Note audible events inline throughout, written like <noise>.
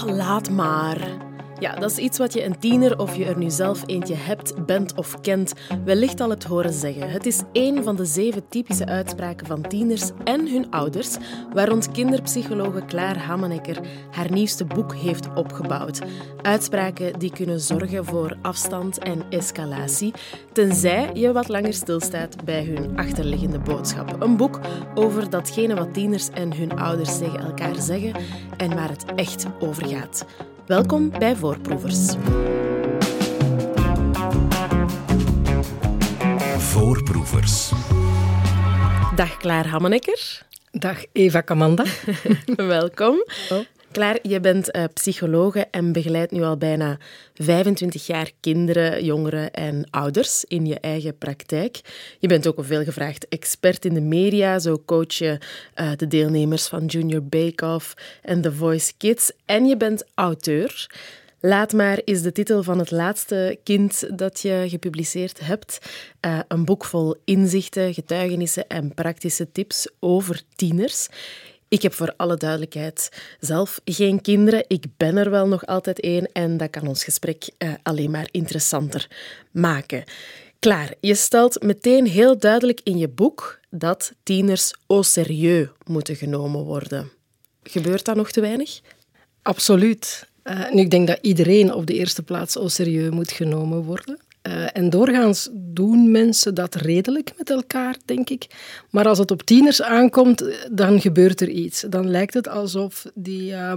Laat maar. Ja, dat is iets wat je een tiener of je er nu zelf eentje hebt, bent of kent, wellicht al hebt horen zeggen. Het is één van de zeven typische uitspraken van tieners en hun ouders, waar rond kinderpsychologe Klaar Hammanekker haar nieuwste boek heeft opgebouwd. Uitspraken die kunnen zorgen voor afstand en escalatie, tenzij je wat langer stilstaat bij hun achterliggende boodschap. Een boek over datgene wat tieners en hun ouders tegen elkaar zeggen en waar het echt over gaat. Welkom bij Voorproevers. Voorproevers. Dag Klaar Hammenekker. Dag Eva Kamanda. <laughs> Welkom. Oh. Klaar, je bent uh, psychologe en begeleidt nu al bijna 25 jaar kinderen, jongeren en ouders in je eigen praktijk. Je bent ook een veelgevraagd expert in de media. Zo coach je uh, de deelnemers van Junior Bake Off en The Voice Kids. En je bent auteur. Laat maar is de titel van het laatste kind dat je gepubliceerd hebt. Uh, een boek vol inzichten, getuigenissen en praktische tips over tieners. Ik heb voor alle duidelijkheid zelf geen kinderen. Ik ben er wel nog altijd één en dat kan ons gesprek uh, alleen maar interessanter maken. Klaar, je stelt meteen heel duidelijk in je boek dat tieners au serieus moeten genomen worden. Gebeurt dat nog te weinig? Absoluut. Uh, nu, ik denk dat iedereen op de eerste plaats au serieus moet genomen worden. Uh, en doorgaans doen mensen dat redelijk met elkaar, denk ik. Maar als het op tieners aankomt, dan gebeurt er iets. Dan lijkt het alsof die uh,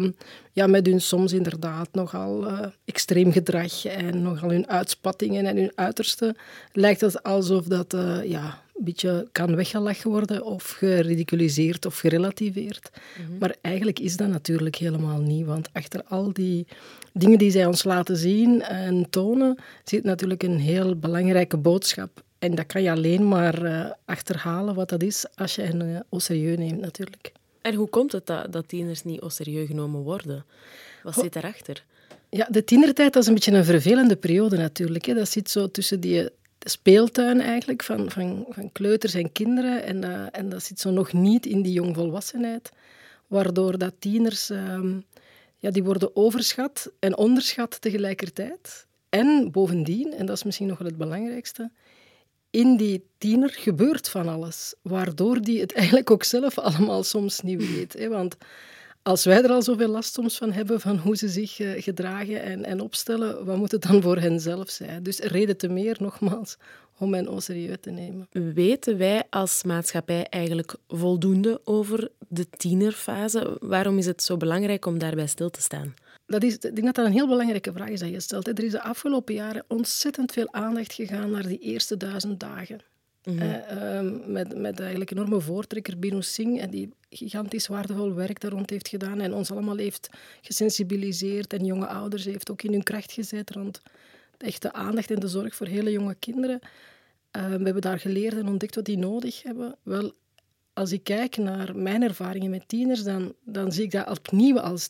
ja, met hun soms inderdaad nogal uh, extreem gedrag en nogal hun uitspattingen en hun uiterste, lijkt het alsof dat eh, ja, een beetje kan weggelachen worden of geridiculiseerd of gerelativeerd. Mhm. Maar eigenlijk is dat natuurlijk helemaal niet, want achter al die dingen die zij ons laten zien en tonen, zit natuurlijk een heel belangrijke boodschap. En dat kan je alleen maar uh, achterhalen wat dat is als je hen uh, au serieus neemt natuurlijk. En hoe komt het dat, dat tieners niet au serieus genomen worden? Wat zit daarachter? Ja, de tienertijd dat is een beetje een vervelende periode natuurlijk. Hè. Dat zit zo tussen die speeltuin eigenlijk van, van, van kleuters en kinderen. En, uh, en dat zit zo nog niet in die jongvolwassenheid. Waardoor dat tieners ehm, ja, die worden overschat en onderschat tegelijkertijd. En bovendien, en dat is misschien nog wel het belangrijkste, in die tiener gebeurt van alles, waardoor die het eigenlijk ook zelf <laughs> allemaal soms niet weet. Hè? Want als wij er al zoveel last soms van hebben, van hoe ze zich uh, gedragen en, en opstellen, wat moet het dan voor hen zelf zijn? Dus reden te meer, nogmaals, om hen au serieus te nemen. Weten wij als maatschappij eigenlijk voldoende over de tienerfase? Waarom is het zo belangrijk om daarbij stil te staan? Dat is, ik denk dat dat een heel belangrijke vraag is dat je stelt. Er is de afgelopen jaren ontzettend veel aandacht gegaan naar die eerste duizend dagen. Mm -hmm. met, met eigenlijk enorme voortrekker Binu Singh, en die gigantisch waardevol werk daar rond heeft gedaan en ons allemaal heeft gesensibiliseerd en jonge ouders heeft ook in hun kracht gezet rond de echte aandacht en de zorg voor hele jonge kinderen. Uh, we hebben daar geleerd en ontdekt wat die nodig hebben. Wel, als ik kijk naar mijn ervaringen met tieners, dan, dan zie ik dat opnieuw als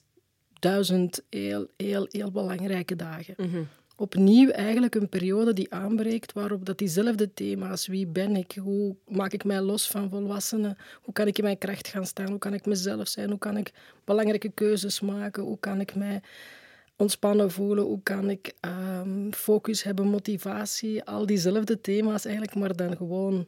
duizend heel, heel, heel belangrijke dagen. Mm -hmm opnieuw eigenlijk een periode die aanbreekt waarop dat diezelfde thema's, wie ben ik, hoe maak ik mij los van volwassenen, hoe kan ik in mijn kracht gaan staan, hoe kan ik mezelf zijn, hoe kan ik belangrijke keuzes maken, hoe kan ik mij ontspannen voelen, hoe kan ik um, focus hebben, motivatie, al diezelfde thema's eigenlijk, maar dan gewoon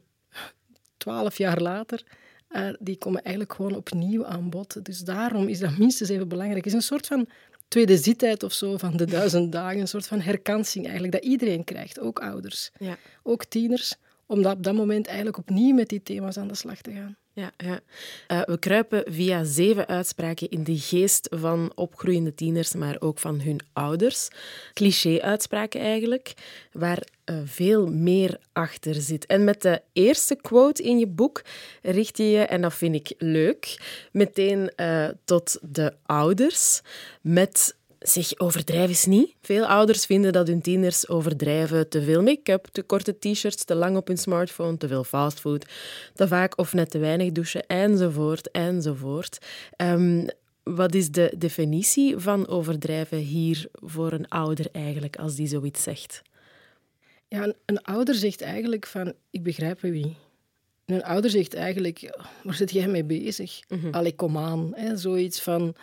twaalf jaar later. Uh, die komen eigenlijk gewoon opnieuw aan bod. Dus daarom is dat minstens even belangrijk. Het is een soort van tweede zittijd of zo van de duizend dagen. Een soort van herkansing eigenlijk, dat iedereen krijgt, ook ouders, ja. ook tieners, om op dat moment eigenlijk opnieuw met die thema's aan de slag te gaan. Ja, ja. Uh, we kruipen via zeven uitspraken in de geest van opgroeiende tieners, maar ook van hun ouders. Cliché-uitspraken eigenlijk, waar uh, veel meer achter zit. En met de eerste quote in je boek richt je je, en dat vind ik leuk, meteen uh, tot de ouders met Zeg, overdrijf is niet. Veel ouders vinden dat hun tieners overdrijven. Te veel make-up, te korte t-shirts, te lang op hun smartphone, te veel fastfood, te vaak of net te weinig douchen, enzovoort, enzovoort. Um, wat is de definitie van overdrijven hier voor een ouder eigenlijk, als die zoiets zegt? Ja, een, een ouder zegt eigenlijk van, ik begrijp wie. een ouder zegt eigenlijk, waar zit jij mee bezig? Mm -hmm. Allee, kom aan. Hè? Zoiets van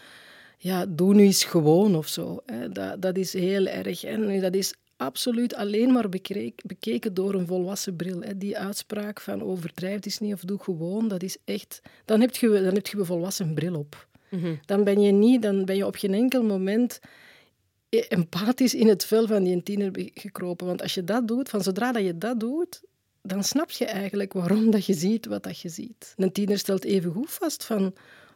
ja, doe nu eens gewoon of zo. Hè. Dat, dat is heel erg. En dat is absoluut alleen maar bekeken door een volwassen bril. Hè. Die uitspraak van overdrijf is niet of doe gewoon, dat is echt... Dan heb je, dan heb je een volwassen bril op. Mhm. Dan ben je niet, dan ben je op geen enkel moment empathisch in het vel van die tiener gekropen. Want als je dat doet, van zodra dat je dat doet, dan snap je eigenlijk waarom dat je ziet wat dat je ziet. Een tiener stelt even goed vast van,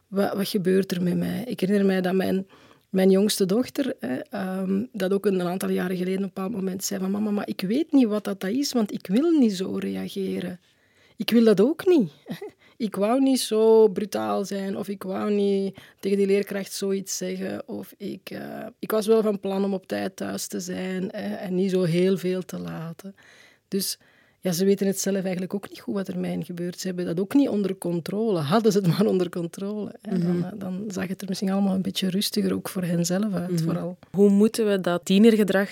wat, wat gebeurt er met mij? Ik herinner mij dat mijn, mijn jongste dochter, hè, ehm, dat ook een, aantal jaren geleden op een bepaald moment zei van, mama, maar ik weet niet wat dat, dat is, want ik wil niet zo reageren. Ik wil dat ook niet. <laughs> Ik wou niet zo brutaal zijn of ik wou niet tegen die leerkracht zoiets zeggen. Of ik, uh, ik was wel van plan om op tijd thuis te zijn en niet zo heel veel te laten. Dus ja, ze weten het zelf eigenlijk ook niet goed wat er mij gebeurt. Ze hebben dat ook niet onder controle. Hadden ze het <laughs> maar onder controle, hè, dan, mhm. dan, zag het er misschien allemaal een beetje rustiger, ook voor henzelf uit mhm. vooral. Hoe moeten we dat tienergedrag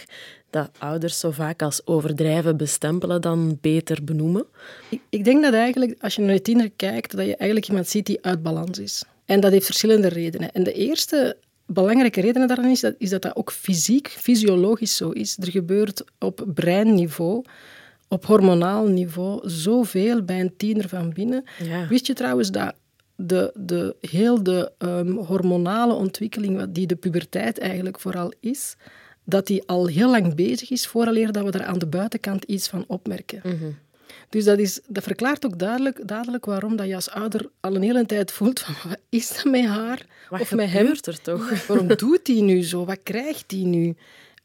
dat ouders zo vaak als overdrijven bestempelen dan beter benoemen? Ik, ik denk dat eigenlijk, als je naar je tiener kijkt, dat je eigenlijk iemand ziet die uit balans is. En dat heeft verschillende redenen. En de eerste belangrijke reden daarin is dat, is dat dat ook fysiek, fysiologisch zo is. Er gebeurt op breinniveau op hormonaal niveau zoveel bij een tiener van binnen. Wist je trouwens dat de, de, heel de um, hormonale ontwikkeling, die de puberteit eigenlijk vooral is, dat die al heel lang bezig is, vooraleer dat we er aan de buitenkant iets van opmerken. Mhm. Dus dat, is, dat verklaart ook duidelijk, duidelijk waarom dat je als ouder al een hele tijd voelt van wat is dat met haar? Wat of met hem? er toch? Waarom doet hij nu zo? Wat krijgt hij nu?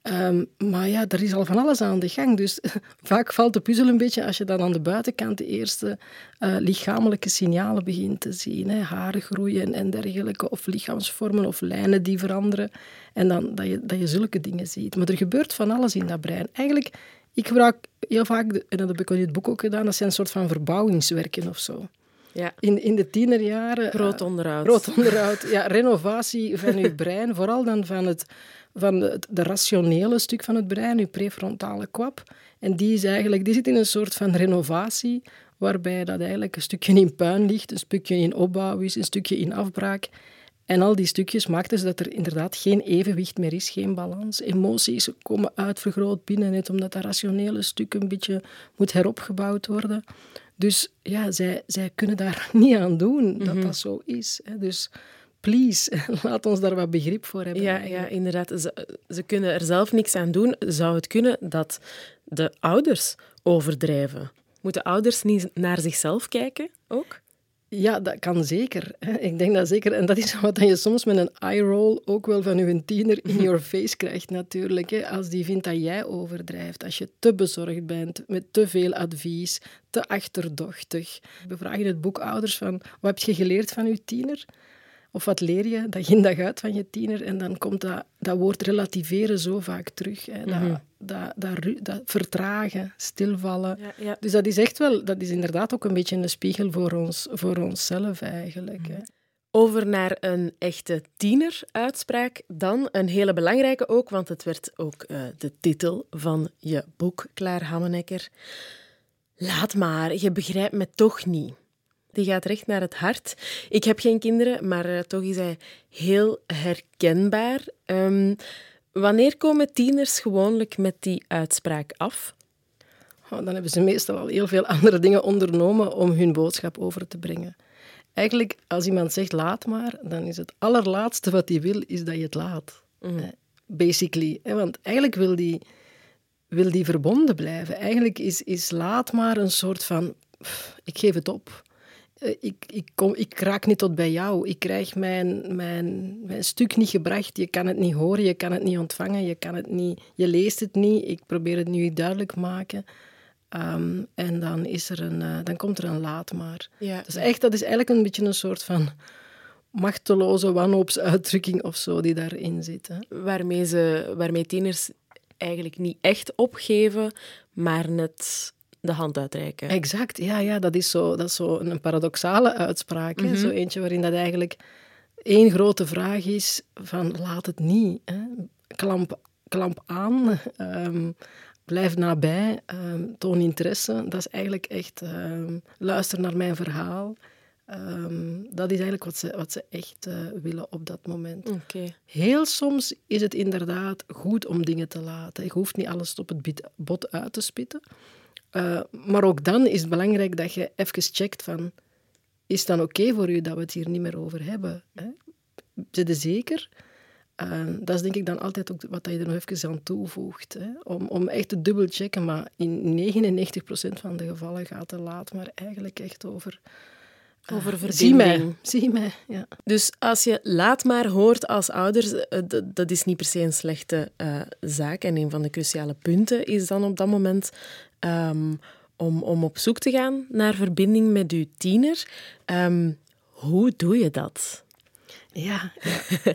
Ehm, maar ja, er is al van alles aan de gang. Dus <laughs> vaak valt de puzzel een beetje als je dan aan de buitenkant de eerste uh, lichamelijke signalen begint te zien. Hè. Haren groeien en dergelijke, of lichaamsvormen of lijnen die veranderen. En dan dat je, dat je zulke dingen ziet. Maar er gebeurt van alles in dat brein. Eigenlijk, ik gebruik heel vaak, en dat heb ik in het boek ook gedaan, dat zijn een soort van verbouwingswerken of zo. Ja. In, in de tienerjaren... Groot eh, onderhoud. groot onderhoud. Ja, renovatie van je brein. Vooral dan van het van het de rationele stuk van het brein, je prefrontale kwap. En die, is eigenlijk, die zit in een soort van renovatie, waarbij dat eigenlijk een stukje in puin ligt, een stukje in opbouw is, een stukje in afbraak. En al die stukjes maakt dus dat er inderdaad geen evenwicht meer is, geen balans. Emoties komen uitvergroot binnen, net omdat dat rationele stuk een beetje moet heropgebouwd worden. Dus ja, zij, zij kunnen daar <laughs> niet aan doen dat mhm. dat zo is. Dus please, <laughs> laat ons daar wat begrip voor hebben. Ja, ja inderdaad. Ze, ze kunnen er zelf niks aan doen. Zou het kunnen dat de ouders overdrijven? Moeten ouders niet naar zichzelf kijken ook? Ja, dat kan zeker. Ik denk dat zeker. En dat is wat je soms met een eye-roll ook wel van je tiener in <laughs> your face krijgt natuurlijk. Als die vindt dat jij overdrijft. Als je te bezorgd bent, met te veel advies, te achterdochtig. We vragen in het boek ouders van, wat heb je geleerd van je tiener? Of wat leer je dag in dag uit van je tiener? En dan komt dat, dat woord relativeren zo vaak terug. Hè. Dat, mhm. dat, dat, dat, vertragen, stilvallen. Ja, ja. Dus dat is echt wel, dat is inderdaad ook een beetje een spiegel voor, ons, voor onszelf eigenlijk. Hè. Over naar een echte tieneruitspraak. Dan een hele belangrijke ook, want het werd ook uh, de titel van je boek, Klaar Hammenekker. Laat maar, je begrijpt me toch niet. Die gaat recht naar het hart. Ik heb geen kinderen, maar uh, toch is hij heel herkenbaar. Um, wanneer komen tieners gewoonlijk met die uitspraak af? Oh, dan hebben ze meestal al heel veel andere dingen ondernomen om hun boodschap over te brengen. Eigenlijk, als iemand zegt laat maar, dan is het allerlaatste wat hij wil, is dat je het laat. Mm. Eh, basically. Want eigenlijk wil die, wil die verbonden blijven. Eigenlijk is, is laat maar een soort van, ik geef het op. Eh, ik, ik, kom, ik raak niet tot bij jou. Ik krijg mijn, mijn, mijn stuk niet gebracht. Je kan het niet horen, je kan het niet ontvangen, je, kan het niet, je leest het niet. Ik probeer het nu duidelijk maken. Um, en dan, is er een, uh, dan komt er een laat maar. Ja. Dat, is echt, dat is eigenlijk een beetje een soort van machteloze wanhoopsuitdrukking of zo die daarin zit. Hè. Waarmee, ze, waarmee tieners eigenlijk niet echt opgeven, maar net de hand uitreiken. Exact, ja, ja dat is zo, dat is zo een paradoxale uitspraak. Mm Zo eentje waarin dat eigenlijk één grote vraag is van laat het niet. Hè. Klamp, klamp aan, um, blijf nabij, um, toon interesse. Dat is eigenlijk echt um, luister naar mijn verhaal. Ehm, dat is eigenlijk wat ze, wat ze echt uh, willen op dat moment. Okay. Heel soms is het inderdaad goed om dingen te laten. Je hoeft niet alles op het bot uit te spitten. Uh, maar ook dan is het belangrijk dat je even checkt van... Is het dan oké voor u dat we het hier niet meer over hebben? Hè? Zit je zeker? Uh, dat is denk ik dan altijd ook wat je er nog even aan toevoegt. Hè? Om, om echt te dubbelchecken. Maar in 99% van de gevallen gaat de laat maar eigenlijk echt over over verbinding. Zie mij, zie mij. Ja. Dus als je laat maar hoort als ouders, eh, dat is niet per se een slechte uh, zaak. En een van de cruciale punten is dan op dat moment um, om, om op zoek te gaan naar verbinding met je tiener. Um, hoe doe je dat? Ja, ja. <laughs>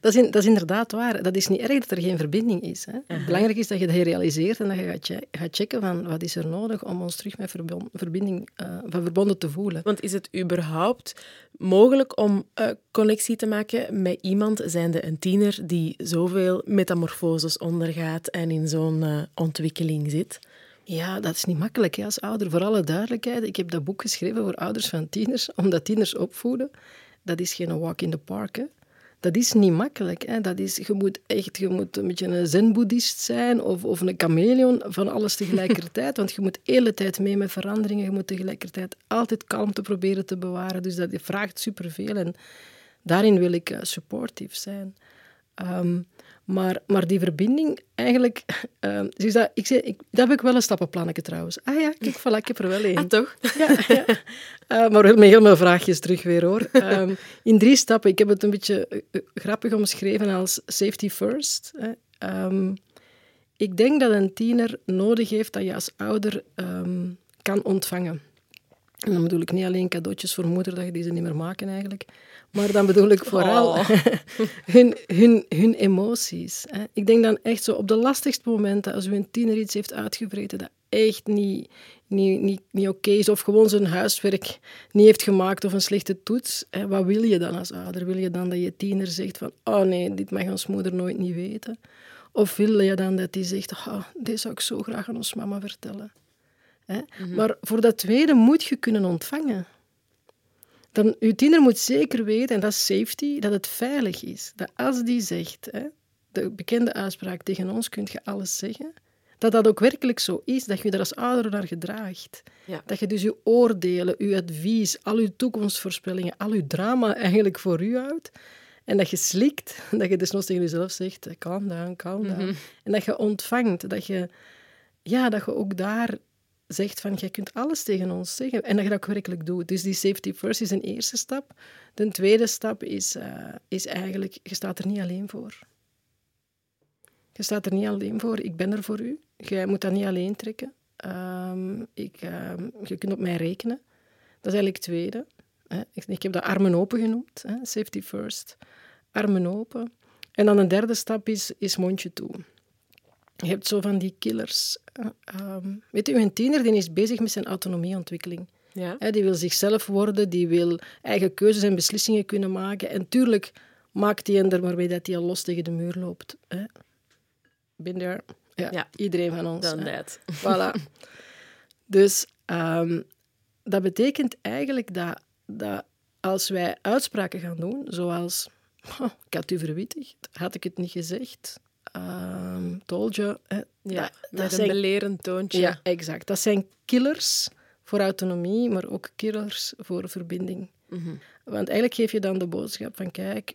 Dat, is in, dat is inderdaad waar. Dat is niet erg dat er geen verbinding is. Hè. Uh -huh. Belangrijk is dat je dat realiseert en dat je gaat, gaat checken van wat is er nodig om ons terug met verbinding, uh, van verbonden te voelen. Want is het überhaupt mogelijk om uh, connectie te maken met iemand, zijnde een tiener, die zoveel metamorfoses ondergaat en in zo'n uh, ontwikkeling zit? Ja, dat is niet makkelijk hè, als ouder. Voor alle duidelijkheid, ik heb dat boek geschreven voor ouders van tieners, <laughs> omdat tieners opvoeden. Dat is geen walk in the park. Hè. Dat is niet makkelijk. Hè. Dat is, je moet echt je moet een beetje een zen-boeddhist zijn of, of een chameleon van alles tegelijkertijd. want je moet de hele tijd mee met veranderingen. Je moet tegelijkertijd altijd kalmte proberen te bewaren. Dus dat vraagt superveel. En daarin wil ik uh, supportief zijn. Um, maar, maar die verbinding, eigenlijk... <laughs> Uh, dus dat, ik zei, ik, dat heb ik wel een stappenplannetje trouwens. Ah ja, kijk, voilà, ik heb er wel één. Ah, toch? <laughs> Ja, ja. Uh, maar met heel mijn vraagjes terug weer, hoor. Um, <laughs> in drie stappen. Ik heb het een beetje uh, grappig omschreven als safety first. Um, ik denk dat een tiener nodig heeft dat je als ouder kan ontvangen. En dan bedoel ik niet alleen cadeautjes voor moeder, dat je die ze niet meer maken eigenlijk. Maar dan bedoel ik vooral oh. <laughs> hun, hun, hun emoties. Hè. Ik denk dan echt zo op de lastigste momenten, als u een tiener iets heeft uitgevreten dat echt niet, niet, niet, niet oké is, of gewoon zijn huiswerk niet heeft gemaakt of een slechte toets, hè, wat wil je dan als ouder? Wil je dan dat je tiener zegt van, oh nee, dit mag ons moeder nooit niet weten? Of wil je dan dat hij zegt, oh, dit zou ik zo graag aan ons mama vertellen? Hè? Mm -hmm. Maar voor dat tweede moet je kunnen ontvangen dan uw tiener moet zeker weten, en dat is safety, dat het veilig is. Dat als die zegt, hè, de bekende uitspraak tegen ons kunt je alles zeggen, dat dat ook werkelijk zo is, dat je er als ouder naar gedraagt. Ja. Dat je dus je oordelen, je advies, al je toekomstvoorspellingen, al je drama eigenlijk voor u houdt. En dat je slikt, <laughs> dat je dus nog tegen jezelf zegt, calm down, calm down. Mm -hmm. En dat je ontvangt, dat je, ja, dat je ook daar zegt van, jij kunt alles tegen ons zeggen. En dat je dat werkelijk doet. Dus die safety first is een eerste stap. De tweede stap is, uh, is eigenlijk, je staat er niet alleen voor. Je staat er niet alleen voor. Ik ben er voor u. Jij moet dat niet alleen trekken. Um, ik, um, je kunt op mij rekenen. Dat is eigenlijk het tweede. Hè. Ik, ik, heb dat armen open genoemd. Hè. Safety first. Armen open. En dan een derde stap is, is mondje toe. Je hebt zo van die killers. Um, weet u, een tiener die is bezig met zijn autonomieontwikkeling. Ja. He, die wil zichzelf worden, die wil eigen keuzes en beslissingen kunnen maken. En tuurlijk maakt hij er maar mee dat hij al los tegen de muur loopt. Hè. There. Ja, ja, iedereen van ons. Dan dat. <laughs> Voilà. Dus um, dat betekent eigenlijk dat, dat als wij uitspraken gaan doen, zoals <laughs> oh, ik had u verwittigd, had ik het niet gezegd, um, told you. Hè. Ja, dat, met dat een zijn, belerend toontje. ja, exact. Dat zijn killers voor autonomie, maar ook killers voor verbinding. Mhm. Want eigenlijk geef je dan de boodschap van, kijk,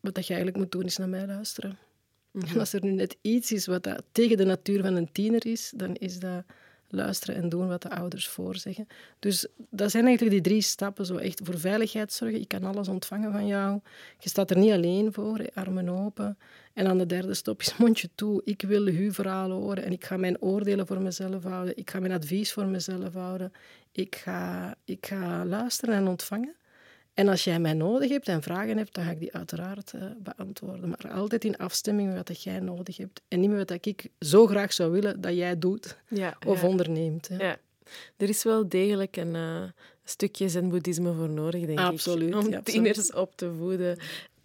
wat dat je eigenlijk moet doen is naar mij luisteren. Mhm. En als er nu net iets is wat dat tegen de natuur van een tiener is, dan is dat luisteren en doen wat de ouders voorzeggen. Dus dat zijn eigenlijk die drie stappen. Zo echt voor veiligheid zorgen. Ik kan alles ontvangen van jou. Je staat er niet alleen voor, armen open. En dan de derde stap is <laughs> mondje toe. Ik wil uw verhaal horen en ik ga mijn oordelen voor mezelf houden. Ik ga mijn advies voor mezelf houden. Ik ga, ik ga luisteren en ontvangen. En als jij mij nodig hebt en vragen hebt, dan ga ik die uiteraard uh, beantwoorden. Maar altijd in afstemming met wat jij nodig hebt. En niet met wat ik zo graag zou willen dat jij doet Ja, of ja. onderneemt. Hè. Ja. Er is wel degelijk een uh, stukje zen-boeddhisme voor nodig, denk Absoluut, ik. Om tieners absoluut. op te voeden.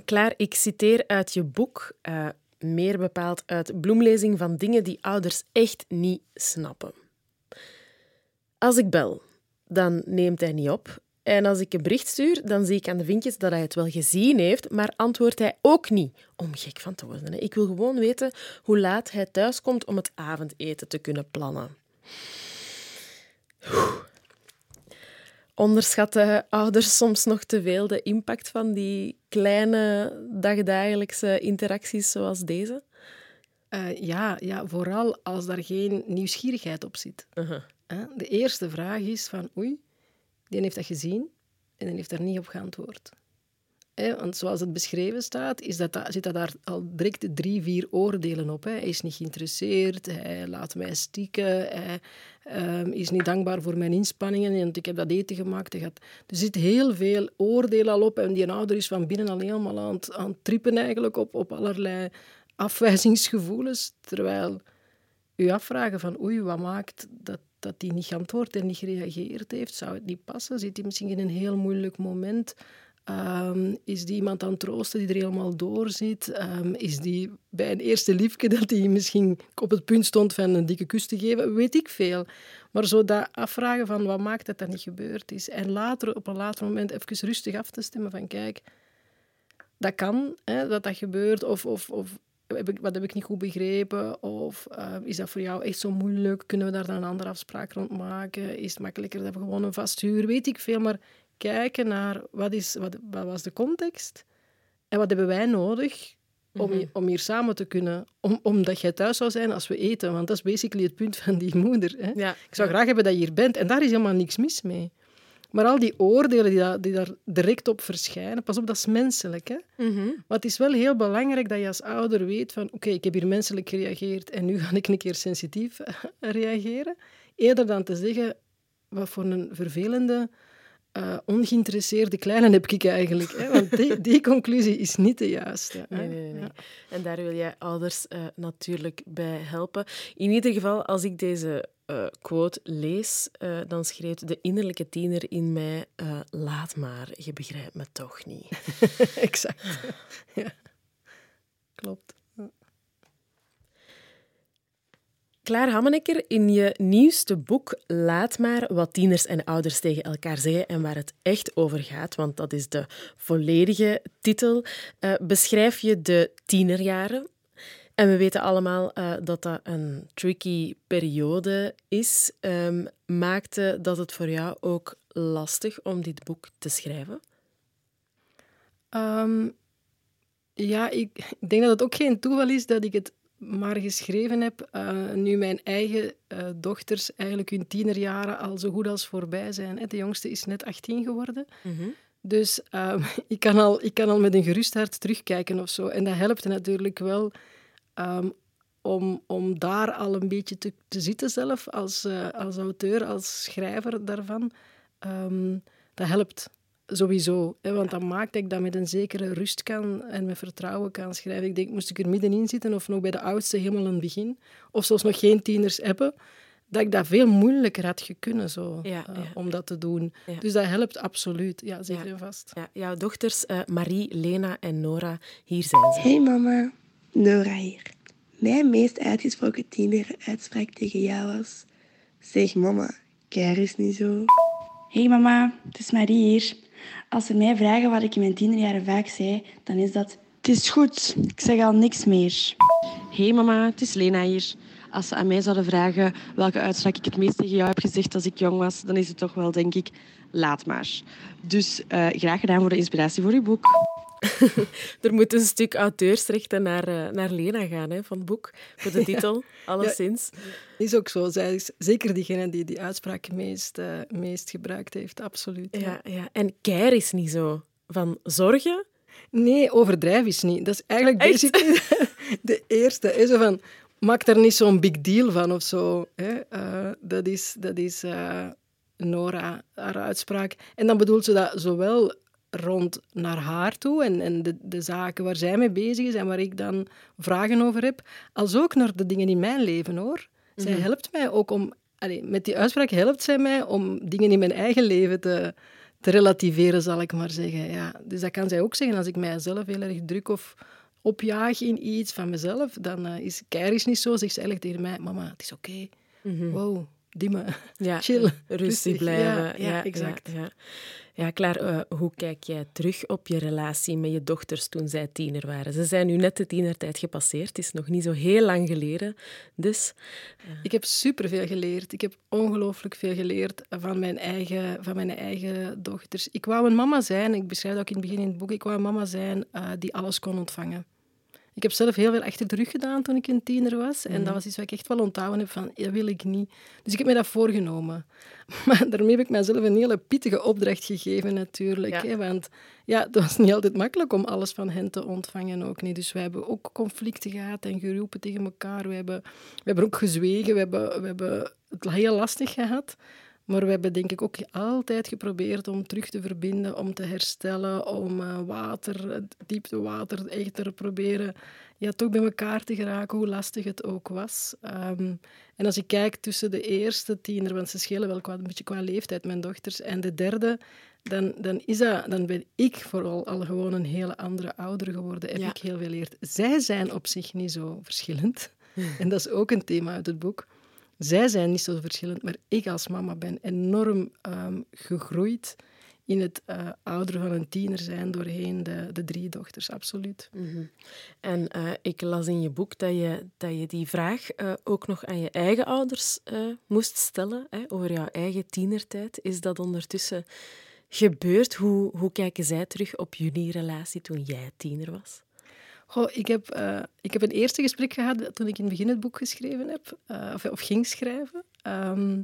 Klaar, ik citeer uit je boek, uh, meer bepaald uit bloemlezing van dingen die ouders echt niet snappen. Als ik bel, dan neemt hij niet op. En als ik een bericht stuur, dan zie ik aan de vinkjes dat hij het wel gezien heeft, maar antwoordt hij ook niet. Om gek van te worden. Hè. Ik wil gewoon weten hoe laat hij thuiskomt om het avondeten te kunnen plannen. Onderschatten ouders soms nog te veel de impact van die kleine dagdagelijkse interacties zoals deze? Uh, ja, ja, vooral als daar geen nieuwsgierigheid op zit. Uh-huh. De eerste vraag is van oei, die heeft dat gezien en die heeft daar niet op geantwoord. want zoals het beschreven staat, is dat, zit daar al direct drie, vier oordelen op. Hij is niet geïnteresseerd, hij laat mij stikken, hij um, is niet dankbaar voor mijn inspanningen, want ik heb dat eten gemaakt. Er zit heel veel oordelen al op en die ouder is van binnen al helemaal aan het, aan trippen eigenlijk op, op allerlei afwijzingsgevoelens, terwijl u afvragen van oei, wat maakt dat dat hij niet geantwoord en niet gereageerd heeft? Zou het niet passen? Zit hij misschien in een heel moeilijk moment? Um, is die iemand aan het troosten die er helemaal door zit? Um, is die bij een eerste liefje dat hij misschien op het punt stond van een dikke kus te geven? Weet ik veel. Maar zo dat afvragen van wat maakt dat dat niet gebeurd is. En later, op een later moment, even rustig af te stemmen van kijk, dat kan, hè, dat dat gebeurt. Of, of, of heb ik, wat heb ik niet goed begrepen? Of uh, is dat voor jou echt zo moeilijk? Kunnen we daar dan een andere afspraak rond maken? Is het makkelijker dat we gewoon een vast huur? Weet ik veel, maar kijken naar wat, is, wat, wat was de context en wat hebben wij nodig om, mm -hmm. om hier samen te kunnen, om, omdat jij thuis zou zijn als we eten. Want dat is basically het punt van die moeder. Hè? Ja. Ik zou graag hebben dat je hier bent. En daar is helemaal niks mis mee. Maar al die oordelen die, daar, die daar direct op verschijnen, pas op, dat is menselijk. Hè? Mm -hmm. Maar het is wel heel belangrijk dat je als ouder weet van oké, ik heb hier menselijk gereageerd en nu ga ik een keer sensitief <laughs> reageren. Eerder dan te zeggen, wat voor een vervelende, uh, ongeïnteresseerde kleine heb ik eigenlijk. Hè? Want die, die <laughs> conclusie is niet de juiste. Nee, nee, nee. Ja. En daar wil jij ouders uh, natuurlijk bij helpen. In ieder geval, als ik deze uh, quote lees, uh, dan schreef de innerlijke tiener in mij: uh, Laat maar, je begrijpt me toch niet. <laughs> exact. <laughs> ja. Klopt. Klaar Hammenekker, in je nieuwste boek Laat maar wat tieners en ouders tegen elkaar zeggen en waar het echt over gaat, want dat is de volledige titel, beschrijf je de tienerjaren, en we weten allemaal uh, dat dat een tricky periode is. Um, maakte dat het voor jou ook lastig om dit boek te schrijven? Um, ja, ik, denk dat het ook geen toeval is dat ik het maar geschreven heb uh, nu mijn eigen uh, dochters eigenlijk hun tienerjaren al zo goed als voorbij zijn. De jongste is net 18 geworden. Mm -hmm. Dus um, <laughs> ik, kan al, ik kan al met een gerust hart terugkijken of zo. En dat helpt natuurlijk wel Um, om, om daar al een beetje te, te zitten zelf, als, uh, als auteur, als schrijver daarvan. Um, dat helpt sowieso. Hè, want dan maakt ik dat met een zekere rust kan en met vertrouwen kan schrijven. Ik denk, moest ik er middenin zitten of nog bij de oudste helemaal in het begin, of zelfs nog geen tieners hebben, dat ik dat veel moeilijker had kunnen zo, ja, uh, ja. om dat te doen. Ja. Dus dat helpt absoluut, ja, zeker en vast. Ja, jouw dochters uh, Marie, Lena en Nora, hier zijn ze. Hey mama. Nora hier. Mijn meest uitgesproken tieneruitspraak tegen jou was... Zeg mama, keer is niet zo. Hey mama, het is Marie hier. Als ze mij vragen wat ik in mijn tienerjaren vaak zei, dan is dat... Het is goed, ik zeg al niks meer. Hey mama, het is Lena hier. Als ze aan mij zouden vragen welke uitspraak ik het meest tegen jou heb gezegd als ik jong was, dan is het toch wel, denk ik, laat maar. Dus uh, graag gedaan voor de inspiratie voor uw boek. <laughs> er moet een stuk auteursrechten naar, uh, naar Lena gaan hè, van het boek, voor de <laughs> titel, ja, alleszins. Ja, is ook zo. Zij is zeker diegene die die uitspraak meest, uh, meest gebruikt heeft, absoluut. Ja, ja. ja. En keir is niet zo. Van zorgen? Nee, overdrijf is niet. Dat is eigenlijk basically <laughs> de, eerste. Hè, zo van, maak daar niet zo'n big deal van of zo. Hè. Uh, dat is... Dat is Nora, haar uitspraak. En dan bedoelt ze dat zowel rond naar haar toe en, en de, de zaken waar zij mee bezig is en waar ik dan vragen over heb, als ook naar de dingen in mijn leven hoor. Zij Mhm. helpt mij ook om, met die uitspraak helpt zij mij om dingen in mijn eigen leven te, te relativeren, zal ik maar zeggen. Ja, dus dat kan zij ook zeggen als ik mijzelf heel erg druk of opjaag in iets van mezelf, dan uh, is Keiris niet zo, zegt ze eigenlijk tegen mij, mama, het is oké. Mhm. Wow, dimmen, Ja, <laughs> chill, rustig rustig. blijven. Ja, ja, exact. Ja, ja. Ja, Klaar, eh, hoe kijk jij terug op je relatie met je dochters toen zij tiener waren? Ze zijn nu net de tienertijd gepasseerd. Het is nog niet zo heel lang geleden. Dus Ik heb superveel geleerd. Ik heb ongelooflijk veel geleerd van mijn, eigen, van mijn eigen dochters. Ik wou een mama zijn, ik beschrijf dat ook in het begin in het boek, ik wou een mama zijn eh, die alles kon ontvangen. Ik heb zelf heel veel achter de rug gedaan toen ik een tiener was. En dat was iets wat ik echt wel onthouden heb van, dat wil ik niet. Dus ik heb me dat voorgenomen. <laughs> Maar daarmee heb ik mezelf een hele pittige opdracht gegeven natuurlijk. Ja. Hè? Want ja, het was niet altijd makkelijk om alles van hen te ontvangen ook niet. Dus wij hebben ook conflicten gehad en geroepen tegen elkaar. We hebben, we hebben ook gezwegen. We hebben, we hebben het heel lastig gehad. Maar we hebben denk ik ook altijd geprobeerd om terug te verbinden, om te herstellen, om eh, water, dieptewater echt te proberen ja, toch bij elkaar te geraken, hoe lastig het ook was. Ehm, en als ik kijk tussen de eerste tiener, want ze schelen wel qua, een beetje qua leeftijd, mijn dochters, en de derde, dan, dan, is dat, dan ben ik vooral al gewoon een hele andere ouder geworden. Heb Ja. ik heel veel geleerd. Zij zijn op zich niet zo verschillend. En dat is ook een thema uit het boek. Zij zijn niet zo verschillend, maar ik als mama ben enorm ehm, gegroeid in het eh ouder van een tiener zijn doorheen de, de drie dochters, absoluut. En eh, ik las in je boek dat je, dat je die vraag eh, ook nog aan je eigen ouders moest stellen, hè, over jouw eigen tienertijd. Is dat ondertussen gebeurd? Hoe, hoe kijken zij terug op jullie relatie toen jij tiener was? Goh, ik, heb, eh, ik heb een eerste gesprek gehad toen ik in het begin het boek geschreven heb, eh, of, of ging schrijven. Ehm,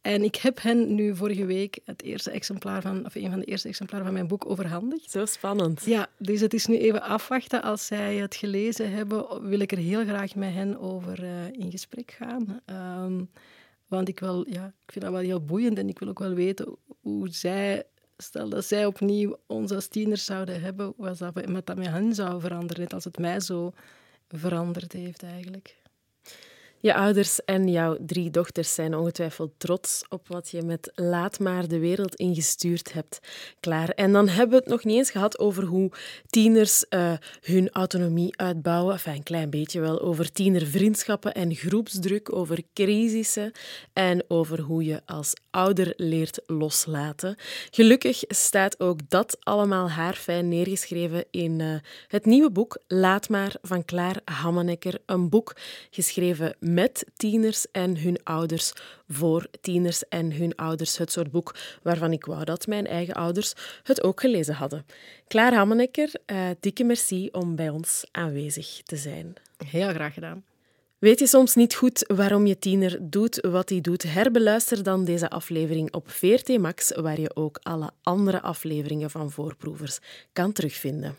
en ik heb hen nu vorige week het eerste exemplaar van, of een van de eerste exemplaren van mijn boek overhandigd. Zo spannend. Ja, dus het is nu even afwachten. Als zij het gelezen hebben, wil ik er heel graag met hen over eh, in gesprek gaan. Ehm, want ik, wil, ja, ik vind dat wel heel boeiend en ik wil ook wel weten hoe zij, stel dat zij opnieuw ons als tieners zouden hebben, wat dat, wat dat met hen zou veranderen, net als het mij zo veranderd heeft eigenlijk. Je ouders en jouw drie dochters zijn ongetwijfeld trots op wat je met Laat maar de wereld ingestuurd hebt. Klaar. En dan hebben we het nog niet eens gehad over hoe tieners eh, hun autonomie uitbouwen. Enfin, een klein beetje wel. Over tienervriendschappen en groepsdruk, over crisissen en over hoe je als ouder leert loslaten. Gelukkig staat ook dat allemaal haarfijn neergeschreven in eh, het nieuwe boek Laat maar van Klaar Hammenekker. Een boek geschreven met tieners en hun ouders, voor tieners en hun ouders. Het soort boek waarvan ik wou dat mijn eigen ouders het ook gelezen hadden. Klaar Hammenekker, eh, dikke merci om bij ons aanwezig te zijn. Heel graag gedaan. Weet je soms niet goed waarom je tiener doet wat hij doet? Herbeluister dan deze aflevering op VRT Max, waar je ook alle andere afleveringen van Voorproevers kan terugvinden.